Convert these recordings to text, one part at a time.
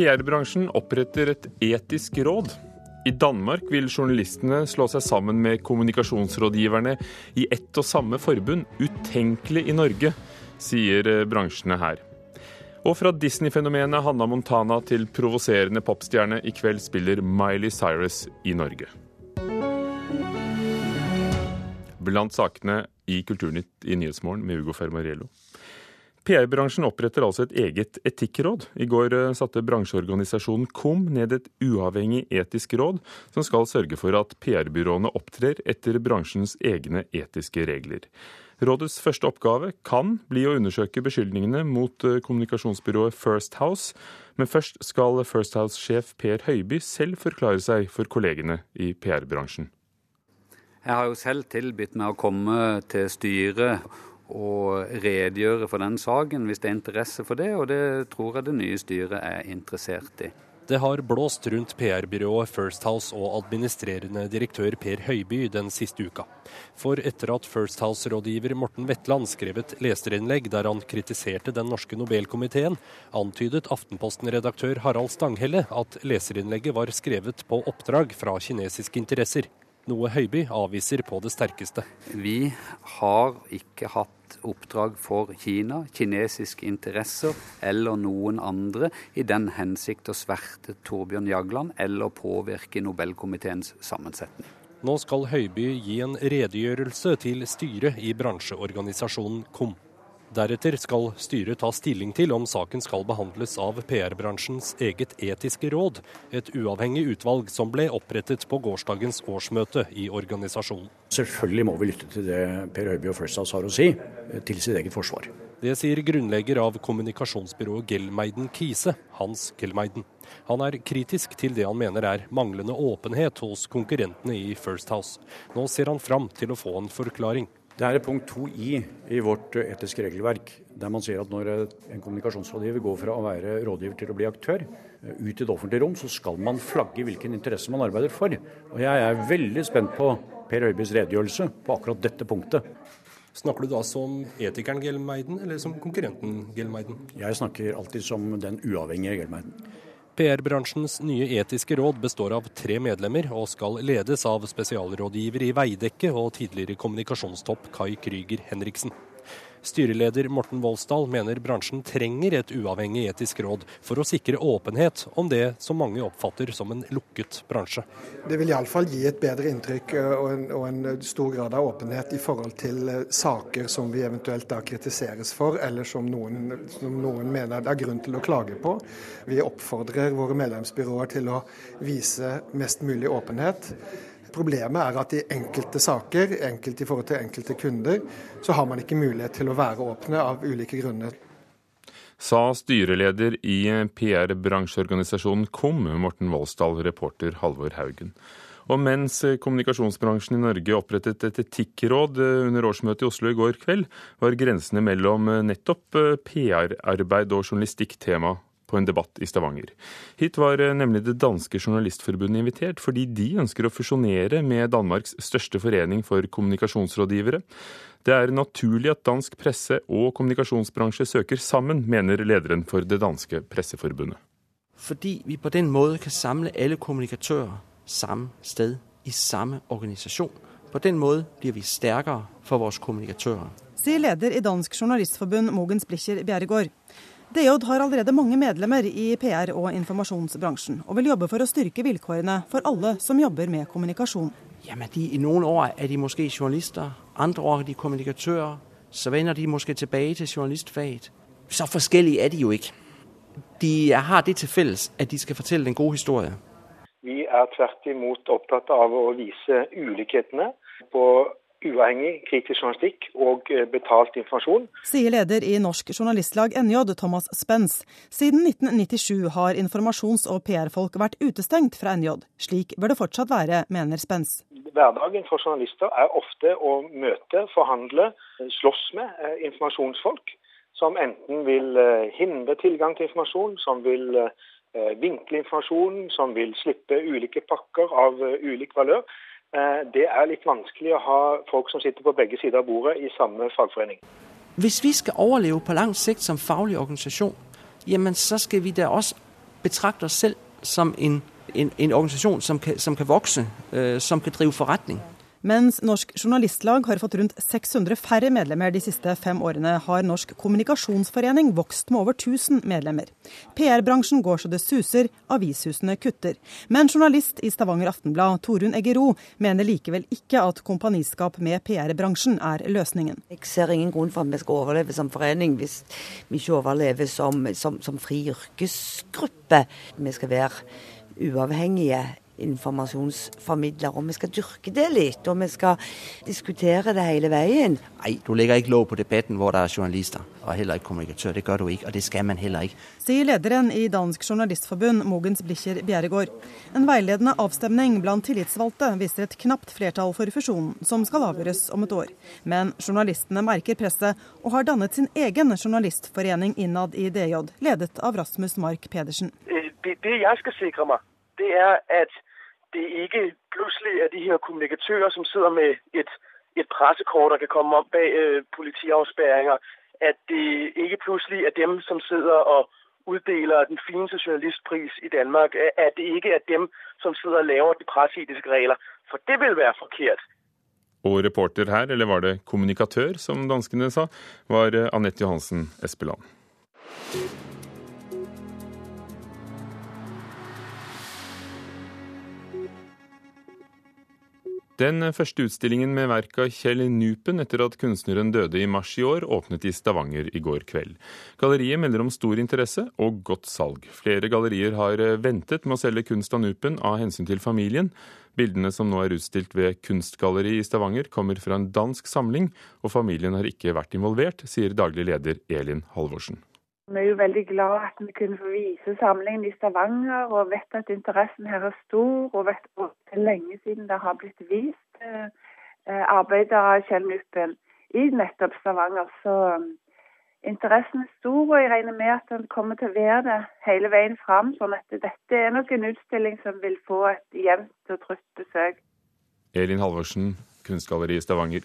PR-bransjen oppretter et etisk råd. I Danmark vil journalistene slå seg sammen med kommunikasjonsrådgiverne i ett og samme forbund. Utenkelig i Norge, sier bransjene her. Og fra Disney-fenomenet Hanna Montana til provoserende popstjerne, i kveld spiller Miley Cyrus i Norge. Blant sakene i Kulturnytt i Nyhetsmorgen med Ugo Fermariello. PR-bransjen oppretter altså et eget etikkråd. I går eh, satte bransjeorganisasjonen KOM ned et uavhengig etisk råd som skal sørge for at PR-byråene opptrer etter bransjens egne etiske regler. Rådets første oppgave kan bli å undersøke beskyldningene mot eh, kommunikasjonsbyrået First House, men først skal First House-sjef Per Høiby selv forklare seg for kollegene i PR-bransjen. Jeg har jo selv tilbudt meg å komme til styret og redegjøre for den saken hvis det er interesse for det, og det tror jeg det nye styret er interessert i. Det har blåst rundt PR-byrået First House og administrerende direktør Per Høiby den siste uka. For etter at First House-rådgiver Morten Wetland skrev et leserinnlegg der han kritiserte den norske Nobelkomiteen, antydet Aftenposten-redaktør Harald Stanghelle at leserinnlegget var skrevet på oppdrag fra kinesiske interesser noe Høiby avviser på det sterkeste. Vi har ikke hatt oppdrag for Kina, kinesiske interesser eller noen andre i den hensikt å sverte Torbjørn Jagland eller påvirke Nobelkomiteens sammensetning. Nå skal Høiby gi en redegjørelse til styret i bransjeorganisasjonen KOM. Deretter skal styret ta stilling til om saken skal behandles av PR-bransjens eget etiske råd, et uavhengig utvalg som ble opprettet på gårsdagens årsmøte i organisasjonen. Selvfølgelig må vi lytte til det Per Høiby og First House har å si, til sitt eget forsvar. Det sier grunnlegger av kommunikasjonsbyrået Gelmeiden Kise, Hans Gelmeiden. Han er kritisk til det han mener er manglende åpenhet hos konkurrentene i First House. Nå ser han fram til å få en forklaring. Det er punkt 2i i vårt etiske regelverk, der man sier at når en kommunikasjonsrådgiver går fra å være rådgiver til å bli aktør, eh, ut i det offentlige rom, så skal man flagge hvilken interesse man arbeider for. Og Jeg er veldig spent på Per Øybys redegjørelse på akkurat dette punktet. Snakker du da som etikeren Gelmeiden, eller som konkurrenten Gelmeiden? Jeg snakker alltid som den uavhengige Gelmeiden. PR-bransjens nye etiske råd består av tre medlemmer, og skal ledes av spesialrådgiver i Veidekke og tidligere kommunikasjonstopp Kai Krüger Henriksen. Styreleder Morten Voldsdal mener bransjen trenger et uavhengig etisk råd for å sikre åpenhet om det som mange oppfatter som en lukket bransje. Det vil iallfall gi et bedre inntrykk eh, og en, og en, stor grad av åpenhet i forhold til eh, saker som vi eventuelt da kritiseres for, eller som noen, som noen mener det er grunn til å klage på. Vi oppfordrer våre medlemsbyråer til å vise mest mulig åpenhet. Problemet er at i enkelte saker, enkelt i forhold til enkelte kunder, så har man ikke mulighet til å være åpne av ulike grunner. Sa styreleder i PR-bransjeorganisasjonen KOM, Morten Voldsdal, reporter Halvor Haugen. Og mens kommunikasjonsbransjen i Norge opprettet et etikkråd under årsmøtet i Oslo i går kveld, var grensene mellom nettopp PR-arbeid og journalistikk tema på en debatt i Stavanger. Hit var eh, nemlig det danske journalistforbundet invitert, fordi de ønsker å fusjonere med Danmarks største forening for kommunikasjonsrådgivere. Det er naturlig at dansk presse og kommunikasjonsbransje søker sammen, mener lederen for det danske presseforbundet. Fordi vi på den måten kan samle alle kommunikatører samme sted, i samme organisasjon. På den måten blir vi sterkere for våre kommunikatører. Sier leder i Dansk Journalistforbund Mogens Blicher Bjerregård. DJ har allerede mange medlemmer i PR- og informasjonsbransjen, og vil jobbe for å styrke vilkårene for alle som jobber med kommunikasjon. Jamen, de, I noen år er de måske journalister, andre år er de kommunikatører. Så vender de måske tilbake til journalistfaget. Så forskjellige er de jo ikke. De har det til felles at de skal fortelle den gode historie. Vi er tvert imot opptatt av å vise ulikhetene på uavhengig kritisk journalistikk og eh, betalt informasjon. Sier leder i Norsk Journalistlag NJ, Thomas Spens. Siden 1997 har informasjons- og PR-folk vært utestengt fra NJ. Slik bør det fortsatt være, mener Spens. Hverdagen for journalister er ofte å møte, forhandle, slåss med eh, informasjonsfolk som enten vil eh, hindre tilgang til informasjon, som vil vinkle informasjon, som vil slippe ulike pakker av ulik valør. Eh, det er litt vanskelig å ha folk som sitter på begge sider av bordet i samme fagforening. Hvis vi skal overleve på lang sikt som faglig organisasjon, jamen så skal vi da også betrakte oss selv som en, en, en organisasjon som kan, som kan vokse, øh, som kan drive forretning. Mens Norsk Journalistlag har fått rundt 600 færre medlemmer de siste fem årene, har Norsk Kommunikasjonsforening vokst med over 1000 medlemmer. PR-bransjen går så det suser, avishusene kutter. Men journalist i Stavanger Aftenblad, Torunn Eggero, mener likevel ikke at kompaniskap med PR-bransjen er løsningen. Jeg ser ingen grunn for at vi skal overleve som forening hvis vi ikke overlever som, som, som fri yrkesgruppe. Vi skal være uavhengige informasjonsformidler. Og vi skal dyrke det litt, og vi skal diskutere det hele veien. Nei, du legger ikke lov på debatten hvor det er journalister, og heller ikke kommunikatør. Det gjør du ikke, og det skal man heller ikke. Sier lederen i Dansk Journalistforbund, Mogens Blicher Bjerregård. En veiledende avstemning blant tillitsvalgte viser et knapt flertall for fusjonen, som skal avgjøres om et år. Men journalistene merker presset, og har dannet sin egen journalistforening innad i DJ, ledet av Rasmus Mark Pedersen. Det, det jeg skal sikre meg, det er at det ikke plutselig er de her kommunikatører som sitter med et, et pressekort og kan komme opp bak øh, politiavsperringer. At det ikke plutselig er dem som sitter og utdeler den fineste journalistpris i Danmark. At det ikke er dem som sitter og lager de presseetiske regler. For det vil være forkert. Og reporter her, eller var det kommunikatør, som danskene sa, var øh, Anette Johansen Espeland. Den første utstillingen med verk av Kjell Nupen etter at kunstneren døde i mars i år, åpnet i Stavanger i går kveld. Galleriet melder om stor interesse og godt salg. Flere gallerier har ventet med å selge kunst av Nupen av hensyn til familien. Bildene som nå er utstilt ved Kunstgalleriet i Stavanger, kommer fra en dansk samling, og familien har ikke vært involvert, sier daglig leder Elin Halvorsen. Vi er jo veldig glad at vi kunne få vise samlingen i Stavanger, og vet at interessen her er stor. Og vet at det er lenge siden det har blitt vist eh, eh arbeider av Kjell Nuppen i nettopp Stavanger. Så um, interessen er stor, og jeg regner med at den kommer til å være det hele veien fram. Sånn at dette er nok en utstilling som vil få et jevnt og trutt besøk. Elin Halvorsen, Kunstgalleri i Stavanger.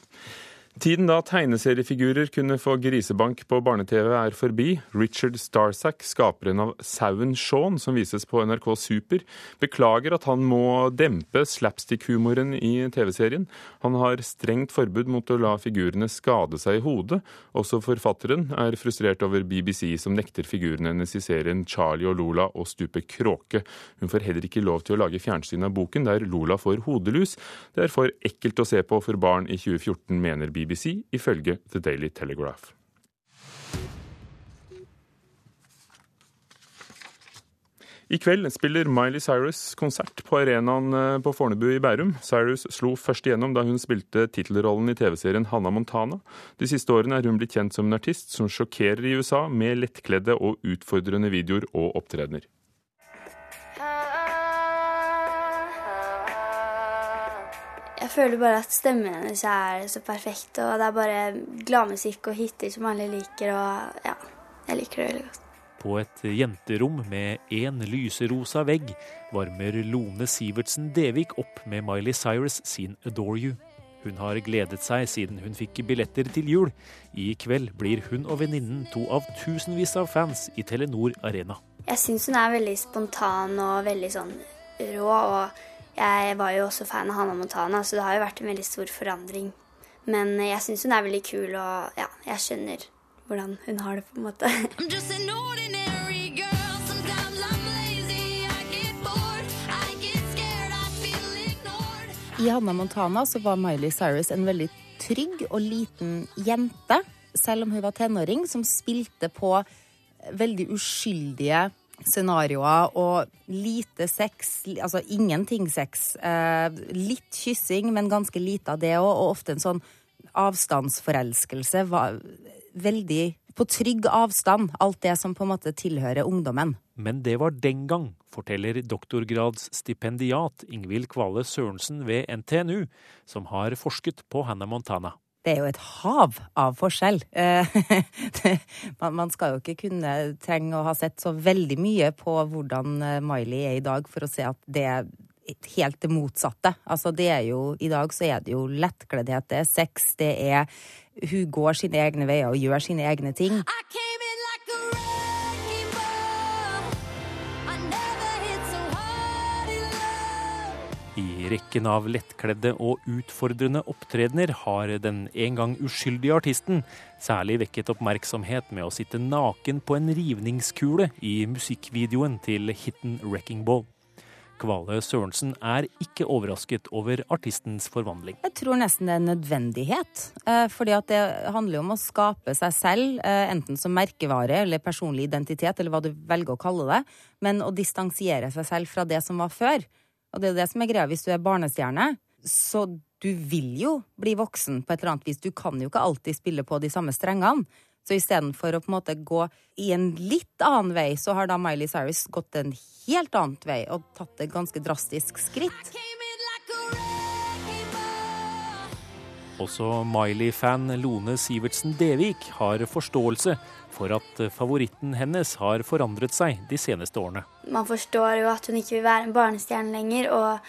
Tiden da tegneseriefigurer kunne få grisebank på barne-TV er forbi. Richard Starsack, skaperen av Sauen Shaun, som vises på NRK Super, beklager at han må dempe slapstick-humoren i TV-serien. Han har strengt forbud mot å la figurene skade seg i hodet. Også forfatteren er frustrert over BBC, som nekter figurene hennes i serien Charlie og Lola å stupe kråke. Hun får heller ikke lov til å lage fjernsyn av boken, der Lola får hodelus. Det er for ekkelt å se på for barn i 2014, mener BBC. BBC, ifølge The Daily Telegraph. I kveld spiller Miley Cyrus konsert på arenaen eh, på Fornebu i Bærum. Cyrus slo først igjennom da hun spilte tittelrollen i TV-serien Hanna Montana. De siste årene er hun blitt kjent som en artist som sjokkerer i USA med lettkledde og utfordrende videoer og opptredener. Jeg føler bare at stemmen hennes er så perfekt, og det er bare gladmusikk og hiter som alle liker, og ja, jeg liker det veldig godt. På et jenterom med én lyserosa vegg varmer Lone Sivertsen Devik opp med Miley Cyrus sin 'Adore You'. Hun har gledet seg siden hun fikk billetter til jul. I kveld blir hun og venninnen to av tusenvis av fans i Telenor Arena. Jeg syns hun er veldig spontan og veldig sånn rå. og jeg var jo også fan av Hannah Montana, så det har jo vært en veldig stor forandring. Men jeg syns hun er veldig kul, og ja, jeg skjønner hvordan hun har det, på en måte. I Hannah Montana så var Miley Cyrus en veldig trygg og liten jente, selv om hun var tenåring, som spilte på veldig uskyldige scenarioer og lite sex, altså ingenting sex. Eh, litt kyssing, men ganske lite av det òg, og ofte en sånn avstandsforelskelse. Var veldig på trygg avstand, alt det som på en måte tilhører ungdommen. Men det var den gang, forteller doktorgradsstipendiat Ingvild Kvale Sørensen ved NTNU, som har forsket på Hannah Montana det er jo et hav av forskjell. Eh, man skal jo ikke kunne trenge å ha sett så veldig mye på hvordan eh, Miley er i dag for å se at det er helt det motsatte. Altså det er jo, I dag så er det jo lettkleddhet, det er sex, det er Hun går sine egne veier og gjør sine egne ting. I I rekken av lettkledde og utfordrende opptredener har den en gang uskyldige artisten særlig vekket oppmerksomhet med å sitte naken på en rivningskule i musikkvideoen til hiten 'Wrecking Ball'. Kvale Sørensen er ikke overrasket over artistens forvandling. Jeg tror nesten det er en nødvendighet. for fordi det handler om å skape seg selv, eh, enten som merkevare eller personlig identitet, eller hva du velger å kalle det, men å distansiere seg selv fra det som var før. Og det er det som er greia hvis du er barnestjerne. Så du vil jo bli voksen på et eller annet vis. Du kan jo ikke alltid spille på de samme strengene. Så istedenfor å på en måte gå i en litt annen vei, så har da Miley Cyrus gått en helt annen vei og tatt et ganske drastisk skritt. Også Miley-fan Lone Sivertsen Devik har forståelse for at favoritten hennes har forandret seg de seneste årene. Man forstår jo at hun ikke vil være en barnestjerne lenger, og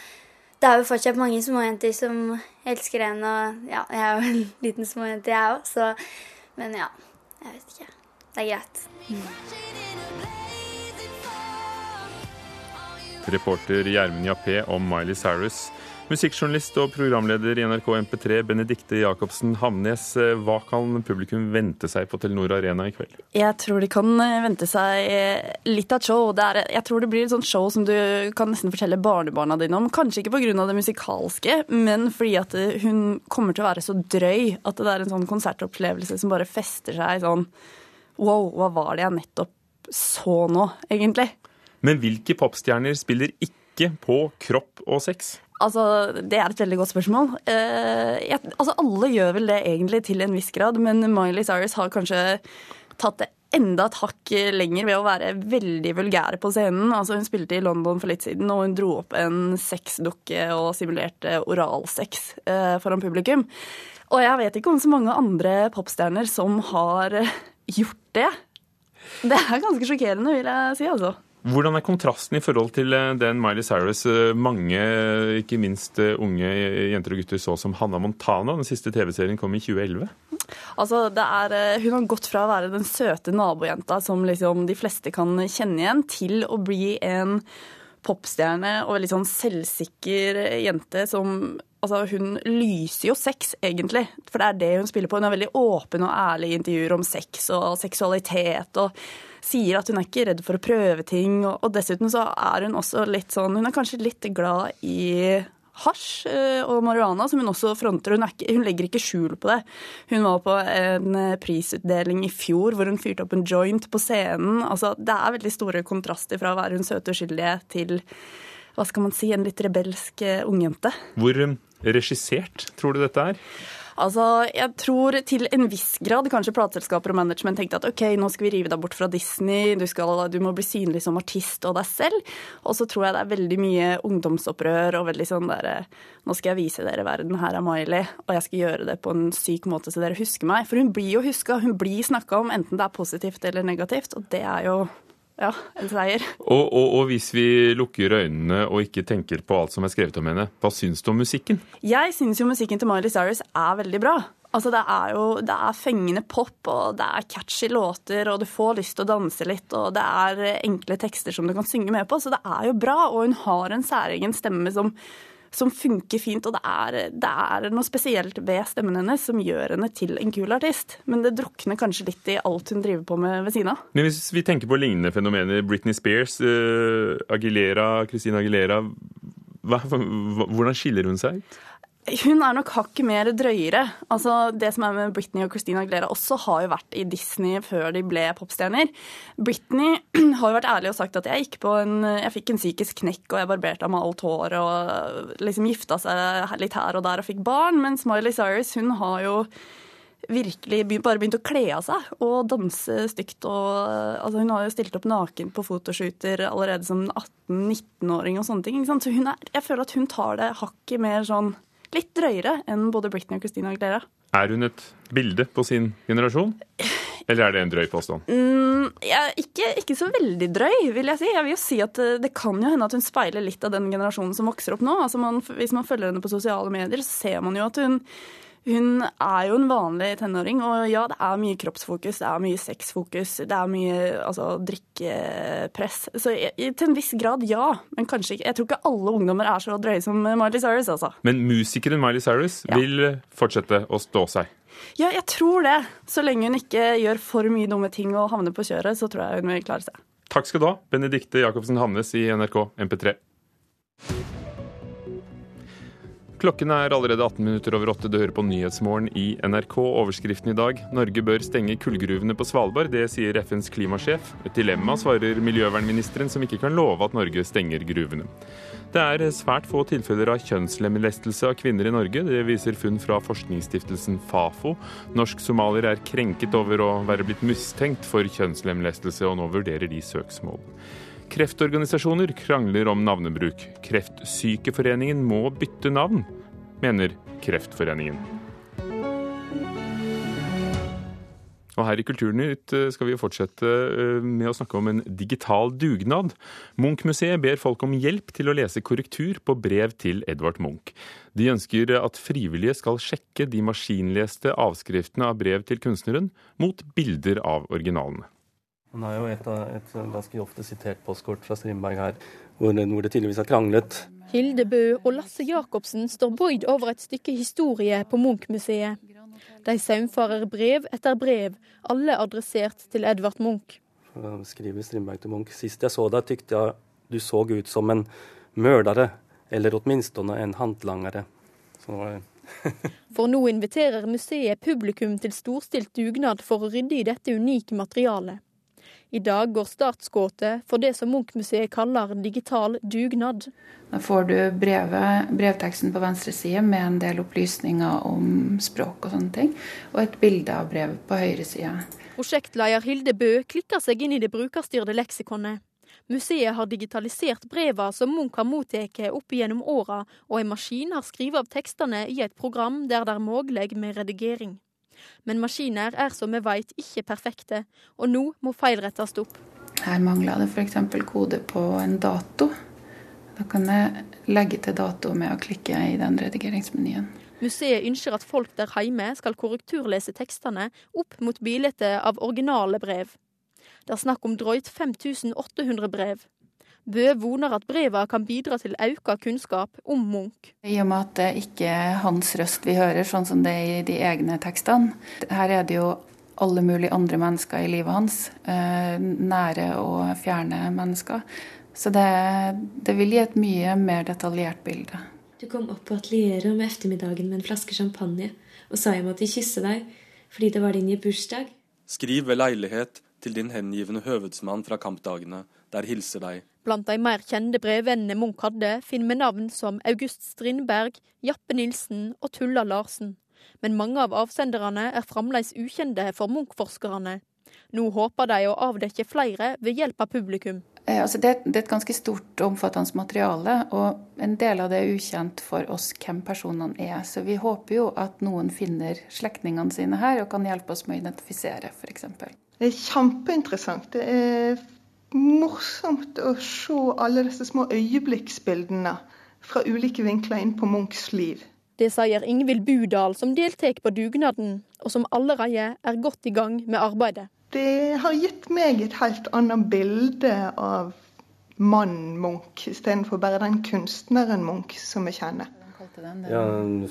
det er jo fortsatt mange småjenter som elsker henne, og ja, jeg er jo en liten småjente, jeg òg, så Men ja. Jeg vet ikke. Det er greit. Reporter Gjermund Jappé om Miley Cyrus. Musikkjournalist og programleder i NRK MP3 Benedikte Jacobsen Hamnes, hva kan publikum vente seg på Telenor Arena i kveld? Jeg tror de kan eh, vente seg eh, litt av et show. Er, jeg tror det blir et sånt show som du kan nesten fortelle barnebarna dine om. Kanskje ikke pga. det musikalske, men fordi at eh, hun kommer til å være så drøy at det er en sånn konsertopplevelse som bare fester seg sånn Wow, hva var det jeg nettopp så nå, egentlig? Men hvilke popstjerner spiller ikke på kropp og sex? Altså, Det er et veldig godt spørsmål. Eh, jeg, altså, Alle gjør vel det egentlig til en viss grad, men Miley Cyrus har kanskje tatt det enda et hakk lenger ved å være veldig vulgære på scenen. Altså, hun spilte i London for litt siden, og hun dro opp en sexdukke og simulerte oralsex eh, foran publikum. Og jeg vet ikke om så mange andre popstjerner som har gjort det. Det er ganske sjokkerende, vil jeg si, altså. Hvordan er kontrasten i forhold til eh, den Miley Cyrus eh, mange, ikke minst eh, unge jenter og gutter, så som Hannah Montana? Den siste TV-serien kom i 2011. Altså, er, Hun har gått fra å være den søte nabojenta som liksom de fleste kan kjenne igjen, til å bli en popstjerne og veldig sånn selvsikker jente som Altså, hun lyser jo sex, egentlig. For det er det hun spiller på. Hun er veldig åpen og ærlig i intervjuer om sex og seksualitet. og sier at hun er ikke redd for å prøve ting. Og, og dessuten så er hun også litt sånn Hun er kanskje litt glad i hasj eh, og marihuana, som hun også fronter. Hun, ikke, hun, legger ikke skjul på det. Hun var på en eh, prisutdeling i fjor hvor hun fyrte opp en joint på scenen. Altså, det er veldig store kontraster fra å være hun søte uskyldige til hva skal man si, en litt rebelsk eh, ungjente. Hvor regissert tror du dette er? Altså, jeg tror til en viss grad kanskje plateselskaper og management tenkte at OK, nå skal vi rive deg bort fra Disney, du, skal, du må bli synlig som artist og deg selv. Og så tror jeg det er veldig mye ungdomsopprør og veldig sånn derre Nå skal jeg vise dere verden, her er Miley, og jeg skal gjøre det på en syk måte så dere husker meg. For hun blir jo huska, hun blir snakka om, enten det er positivt eller negativt, og det er jo ja, en seier. Og, og, og, hvis vi lukker øynene og ikke tenker på alt som er skrevet om henne, hva syns du om musikken? Jeg syns jo musikken til Miley Cyrus er veldig bra. Altså, det er jo det er fengende pop, og det er catchy låter, og du får lyst til å danse litt, og det er enkle tekster som du kan synge med på, så det er jo bra. Og hun har en særegen stemme som som funker fint. Og det er, det er, noe spesielt ved stemmen hennes som gjør henne til en kul artist. Men det drukner kanskje litt i alt hun driver på med ved siden av. Men hvis vi tenker på lignende fenomener, Britney Spears, uh, Aguilera, Christina Aguilera, hva, hvordan skiller hun seg ut? Hun er nok hakket mer drøyere. Altså, det som er med Britney og Christina Aguilera også, har jo vært i Disney før de ble popstjerner. Britney har jo vært ærlig og sagt at jeg gikk på en, jeg fikk en psykisk knekk og jeg barberte av meg alt håret og liksom gifta seg litt her og der og fikk barn. Mens Miley Cyrus hun har jo virkelig bare begynt å kle av seg og danse stygt. Og, altså hun har jo stilt opp naken på fotoshooter allerede som 18-19-åring og sånne ting. Så er, jeg føler at hun tar det hakket mer sånn litt drøyere enn både Britney og Christina Aguilera. Er hun et bilde på sin generasjon? Eller er det en drøy påstand? Mm, ja, ikke, ikke, så veldig drøy, vil jeg si. Jeg vil jo si at eh, Det kan jo hende at hun speiler litt av den generasjonen som vokser opp nå. Altså man, hvis man følger henne på sosiale medier, så ser man jo at hun Hun er jo en vanlig tenåring, og ja, det er mye kroppsfokus, det er mye sexfokus, det er mye altså, drikkepress. Så jeg, til en viss grad, ja. Men kanskje ikke. Jeg tror ikke alle ungdommer er så drøye som Miley Cyrus, altså. Men musikeren Miley Cyrus ja. vil fortsette å stå seg? Ja, jeg tror det. Så lenge hun ikke gjør for mye dumme ting og havner på kjøret, så tror jeg hun vil klare seg. Takk skal du ha, Benedikte Jacobsen Hannes i NRK MP3. Klokken er allerede 18 minutter over åtte. Du hører på Nyhetsmorgen i NRK. Overskriften i dag Norge bør stenge kullgruvene på Svalbard. Det sier FNs klimasjef. Et dilemma, svarer miljøvernministeren, som ikke kan love at Norge stenger gruvene. Det er svært få tilfeller av kjønnslemlestelse av kvinner i Norge. Det viser funn fra forskningsstiftelsen Fafo. Norsk-somalier er krenket over å være blitt mistenkt for kjønnslemlestelse, og nå vurderer de søksmål. Kreftorganisasjoner krangler om navnebruk. Kreftsykeforeningen må bytte navn, mener Kreftforeningen. Og her i Kulturnytt eh, skal vi fortsette eh, med å snakke om en digital dugnad. Munch-museet ber folk om hjelp til å lese korrektur på brev til Edvard Munch. De ønsker at frivillige skal sjekke de maskinleste avskriftene av brev til kunstneren mot bilder av originalene. Han har jo et, et ganske ofte sitert postkort fra Strindberg her, hvor hvor det tydeligvis har kranglet. Hilde Bø og Lasse Jacobsen står bøyd over et stykke historie på Munch-museet. De saumfarer brev etter brev, alle adressert til Edvard Munch. Skriver Strindberg til Munch. Sist jeg så deg, tykte jeg du så ut som en mørdere, eller åtminstone en hantlangere. for nå inviterer museet publikum til storstilt dugnad for å rydde i dette unike materialet. I dag går startskuddet for det som Munch-museet kaller digital dugnad. Da får du brevet, brevteksten på venstre side med en del opplysninger om språk og sånne ting, og et bilde av brevet på høyre side. Prosjektleder Hilde Bø klikker seg inn i det brukerstyrte leksikonet. Museet har digitalisert brevene som Munch har mottatt opp gjennom åra, og en maskin har skrevet av tekstene i et program der det er mulig med redigering. Men maskiner er som vi vet ikke perfekte, og nå må feil rettes opp. Her mangler det f.eks. kode på en dato. Da kan jeg legge til dato med å klikke i den redigeringsmenyen. Museet ønsker at folk der hjemme skal korrekturlese tekstene opp mot bildet av originale brev. Det er snakk om drøyt 5800 brev. Bø voner at breva kan bidra til auka kunnskap om Munch. I og med at det ikke er hans røst vi hører, sånn som det er i de egne tekstene. Her er det jo alle mulige andre mennesker i livet hans. Eh, nære og fjerne mennesker. Så det, det vil gi et mye mer detaljert bilde. Du kom opp på atelieret om ettermiddagen med en flaske champagne og sa jeg måtte kysse deg fordi det var din bursdag. Skriv ved leilighet til din hengivne høvedsmann fra kampdagene. Der hilser de. Blant de mer kjente brevvennene Munch hadde, finner vi navn som August Strindberg, Jappe Nilsen og Tulla Larsen. Men mange av avsenderne er fremdeles ukjente for Munch-forskerne. Nå håper de å avdekke flere ved hjelp av publikum. Eh, altså det, det, er et ganske stort og omfattende materiale, og en del av det er ukjent for oss hvem personene er. Så vi håper jo at noen finner slektningene sine her og kan hjelpe oss med å identifisere, f.eks. Det er kjempeinteressant. Det er morsomt å se alle disse små øyeblikksbildene fra ulike vinkler inn på Munchs liv. Det sier Ingvild Budal, som deltar på dugnaden, og som allerede er godt i gang med arbeidet. Det har gitt meg et helt annet bilde av mannen Munch, istedenfor bare den kunstneren Munch som vi kjenner. Ja,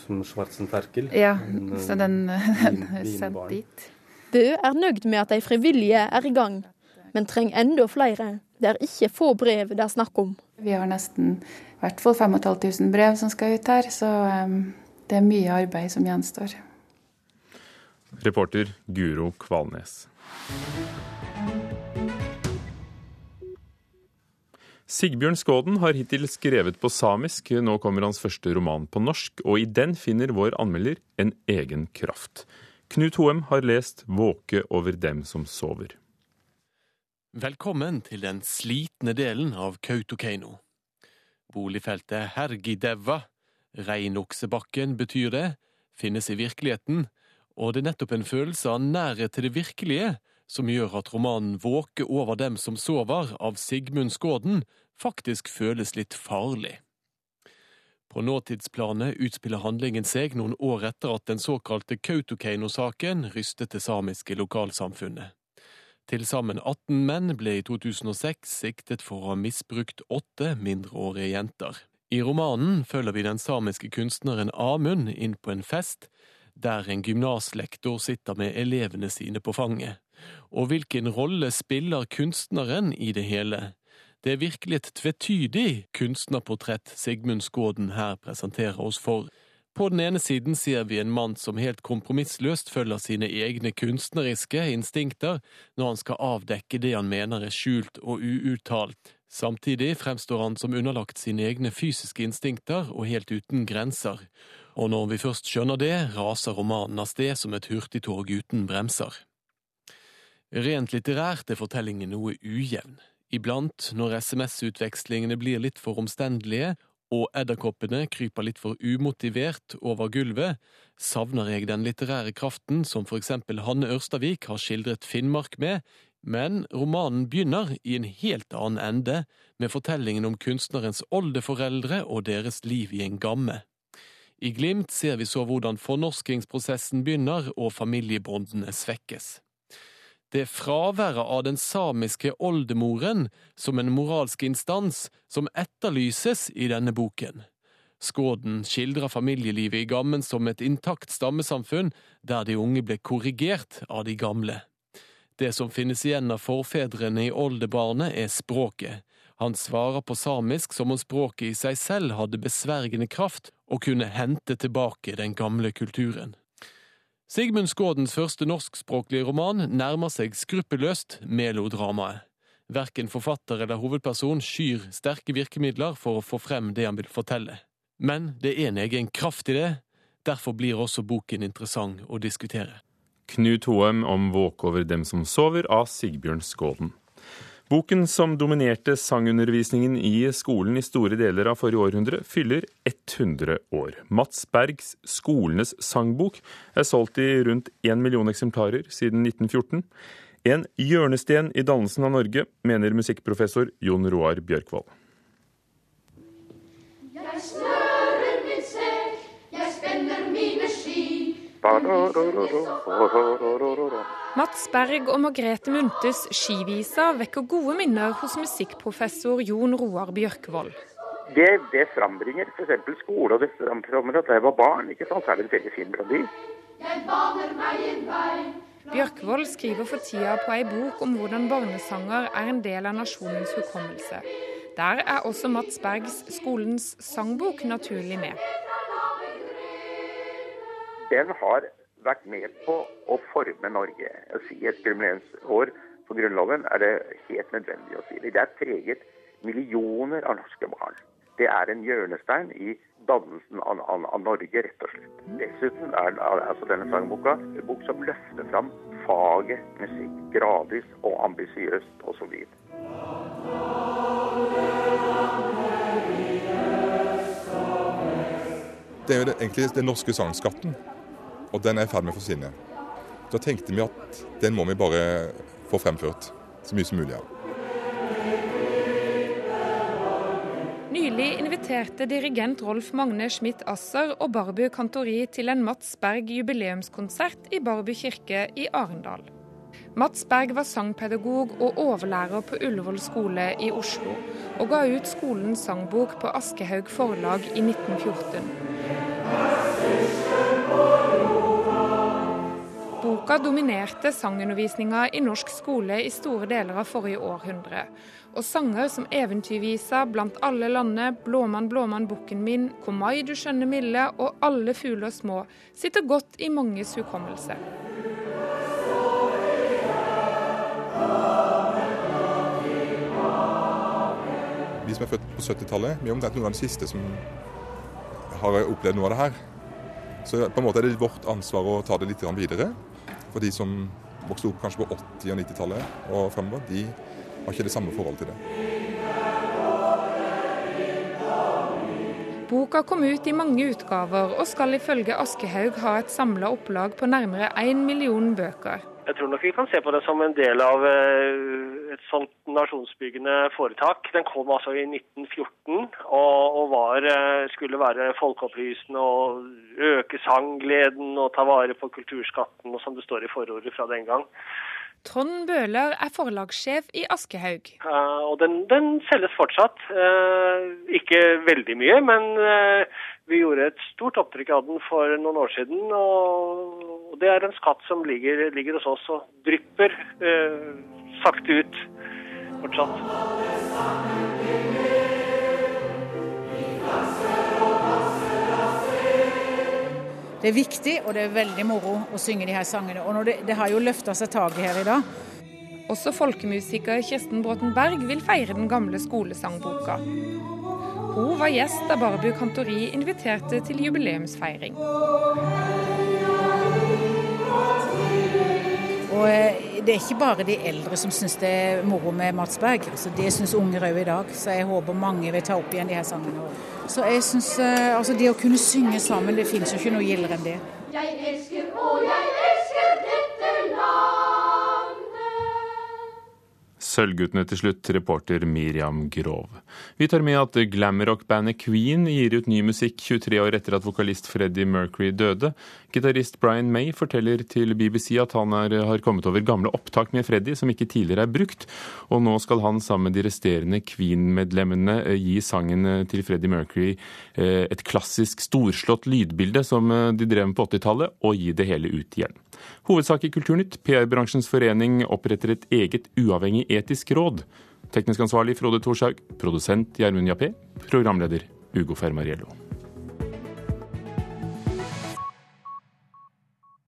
som Schwarzenferkel. Ja, så den, den er sendt dit. Bø er nøyd med at de frivillige er i gang, men trenger enda flere. Det er ikke få brev det er snakk om. Vi har nesten i hvert fall 5500 brev som skal ut her, så um, det er mye arbeid som gjenstår. Reporter Guro Kvalnes. Sigbjørn Skåden har hittil skrevet på samisk. Nå kommer hans første roman på norsk, og i den finner vår anmelder en egen kraft. Knut Hoem har lest 'Våke over dem som sover'. Velkommen til den slitne delen av Kautokeino. Boligfeltet Hergidevva, Reinoksebakken betyr det, finnes i virkeligheten, og det er nettopp en følelse av nærhet til det virkelige som gjør at romanen Våke over dem som sover av Sigmund Skåden faktisk føles litt farlig. På nåtidsplanet utspiller handlingen seg noen år etter at den såkalte Kautokeino-saken rystet det samiske lokalsamfunnet. Til sammen 18 menn ble i 2006 siktet for å ha misbrukt åtte mindreårige jenter. I romanen følger vi den samiske kunstneren Amund inn på en fest, der en gymnaslektor sitter med elevene sine på fanget. Og hvilken rolle spiller kunstneren i det hele? Det er virkelig et tvetydig kunstnerportrett Sigmund Skåden her presenterer oss for. På den ene siden ser vi en mann som helt kompromissløst følger sine egne kunstneriske instinkter når han skal avdekke det han mener er skjult og uuttalt. Samtidig fremstår han som underlagt sine egne fysiske instinkter og helt uten grenser. Og når vi først skjønner det, raser romanen av sted som et hurtigtog uten bremser. Rent litterært er fortellingen noe ujevn. Iblant, når SMS-utvekslingene blir litt for omstendelige, og edderkoppene kryper litt for umotivert over gulvet, savner jeg den litterære kraften som for eksempel Hanne Ørstavik har skildret Finnmark med, men romanen begynner i en helt annen ende, med fortellingen om kunstnerens oldeforeldre og deres liv i en gamme. I Glimt ser vi så hvordan fornorskingsprosessen begynner og familiebåndene svekkes det er fraværet av den samiske oldemoren som en moralsk instans som etterlyses i denne boken. Skåden skildrer familielivet i Gammen som et intakt stammesamfunn der de unge ble korrigert av de gamle. Det som finnes igjen av forfedrene i oldebarnet, er språket. Han svarer på samisk som om språket i seg selv hadde besvergende kraft og kunne hente tilbake den gamle kulturen. Sigmund Skådens første norskspråklige roman nærmer seg skruppelløst melodramaet. Verken forfatter eller hovedperson skyr sterke virkemidler for å få frem det han vil fortelle. Men det er en egen kraft i det, derfor blir også boken interessant å diskutere. Knut Hoem om 'Våk over dem som sover av Sigbjørn Skåden. Boken som dominerte sangundervisningen i skolen i store deler av forrige århundre, fyller 100 år. Mats Bergs 'Skolenes sangbok' er solgt i rundt 1 million eksemplarer siden 1914. En hjørnesten i dannelsen av Norge, mener musikkprofessor Jon Roar Bjørkvold. Mats Berg og Margrethe Munthes skivisa vekker gode minner hos musikkprofessor Jon Roar Bjørkvold. Det, det frambringer f.eks. skole, og det frambringer at jeg var barn. ikke sant? Så er det en veldig fin melodi. Bjørkvold skriver for tida på ei bok om hvordan barnesanger er en del av nasjonens hukommelse. Der er også Mats Bergs Skolens sangbok naturlig med den har vært med på å forme Norge. Å si et jubileumsår for Grunnloven er det helt nødvendig å si det. Det er preget millioner av norske barn. Det er en hjørnestein i dannelsen av, av, av, Norge, rett og slett. Dessuten er altså denne sangboka en bok som løfter fram faget musikk gradvis og ambisiøst osv. Det er jo egentlig den norske sangskatten og den er i ferd med å forsvinne. Da tenkte vi at den må vi bare få fremført så mye som mulig av. Nylig inviterte dirigent Rolf Magne Schmidt-Asser og Barbu Kantori til en Mats Berg jubileumskonsert i Barbu kirke i Arendal. Mats Berg var sangpedagog og overlærer på Ullevål skole i Oslo, og ga ut skolens sangbok på Aschehoug forlag i 1914. Boka dominerte sangundervisninga i norsk skole i store deler av forrige århundre. Og sanger som Eventyrvisa, Blant alle lande, Blåmann, blåmann, bukken min, Kom mai, du skjønne milde og Alle fugler små sitter godt i manges hukommelse. Vi som er født på 70-tallet, vi er omtrent noen av de siste som har opplevd noe av det her. Så på en måte er det vårt ansvar å ta det litt videre. For de som vokste opp kanskje på 80- og 90-tallet og fremover, de har ikke det samme forholdet til det. Boka kom ut i mange utgaver, og skal ifølge Aschehoug ha et samla opplag på nærmere én million bøker. Jeg tror nok vi kan se på det som en del av eh, et sånt nasjonsbyggende foretak. Den kom altså i 1914 og, var, eh, skulle være folkeopplysende og øke sanggleden og ta vare på kulturskatten, og som det står i forordet fra den gang. Trond Bøhler er forlagssjef i Aschehoug. Uh, og den, den, selges fortsatt. Uh, ikke veldig mye, men uh, vi gjorde et stort opptrykk av den for noen år siden. Og det er en skatt som ligger, ligger hos oss og drypper sakte ut fortsatt. Det er viktig, og det er veldig moro å synge de her sangene. Og det, det, har jo løfta seg taket her i dag. Også folkemusiker Kirsten Bråten Berg vil feire den gamle skolesangboka. Hun var gjest da Barbu Kantori inviterte til jubileumsfeiring. Og eh, det er ikke bare de eldre som syns det er moro med Mats Berg. Altså, det syns unger òg i dag, så jeg håper mange vil ta opp igjen de her sangene. Så jeg synes, eh, altså Det å kunne synge sammen, det finnes jo ikke noe gildere enn det. Jeg elsker og jeg Sølvguttene til slutt, reporter Miriam Grov. Vi tar med at glamrock-bandet Queen gir ut ny musikk 23 år etter at vokalist Freddie Mercury døde. Gitarist Brian May forteller til BBC at han er, har kommet over gamle opptak med Freddy som ikke tidligere er brukt, og nå skal han sammen med de resterende Queen-medlemmene eh, gi sangen eh, til Freddie Mercury eh, et klassisk storslått lydbilde som de drev med på 80-tallet, og gi det hele ut igjen. Hovedsak i Kulturnytt. PR-bransjens forening oppretter et eget uavhengig etisk råd. Teknisk ansvarlig Frode Thorshaug. Produsent Gjermund Jappé. Programleder Ugo Fermariello.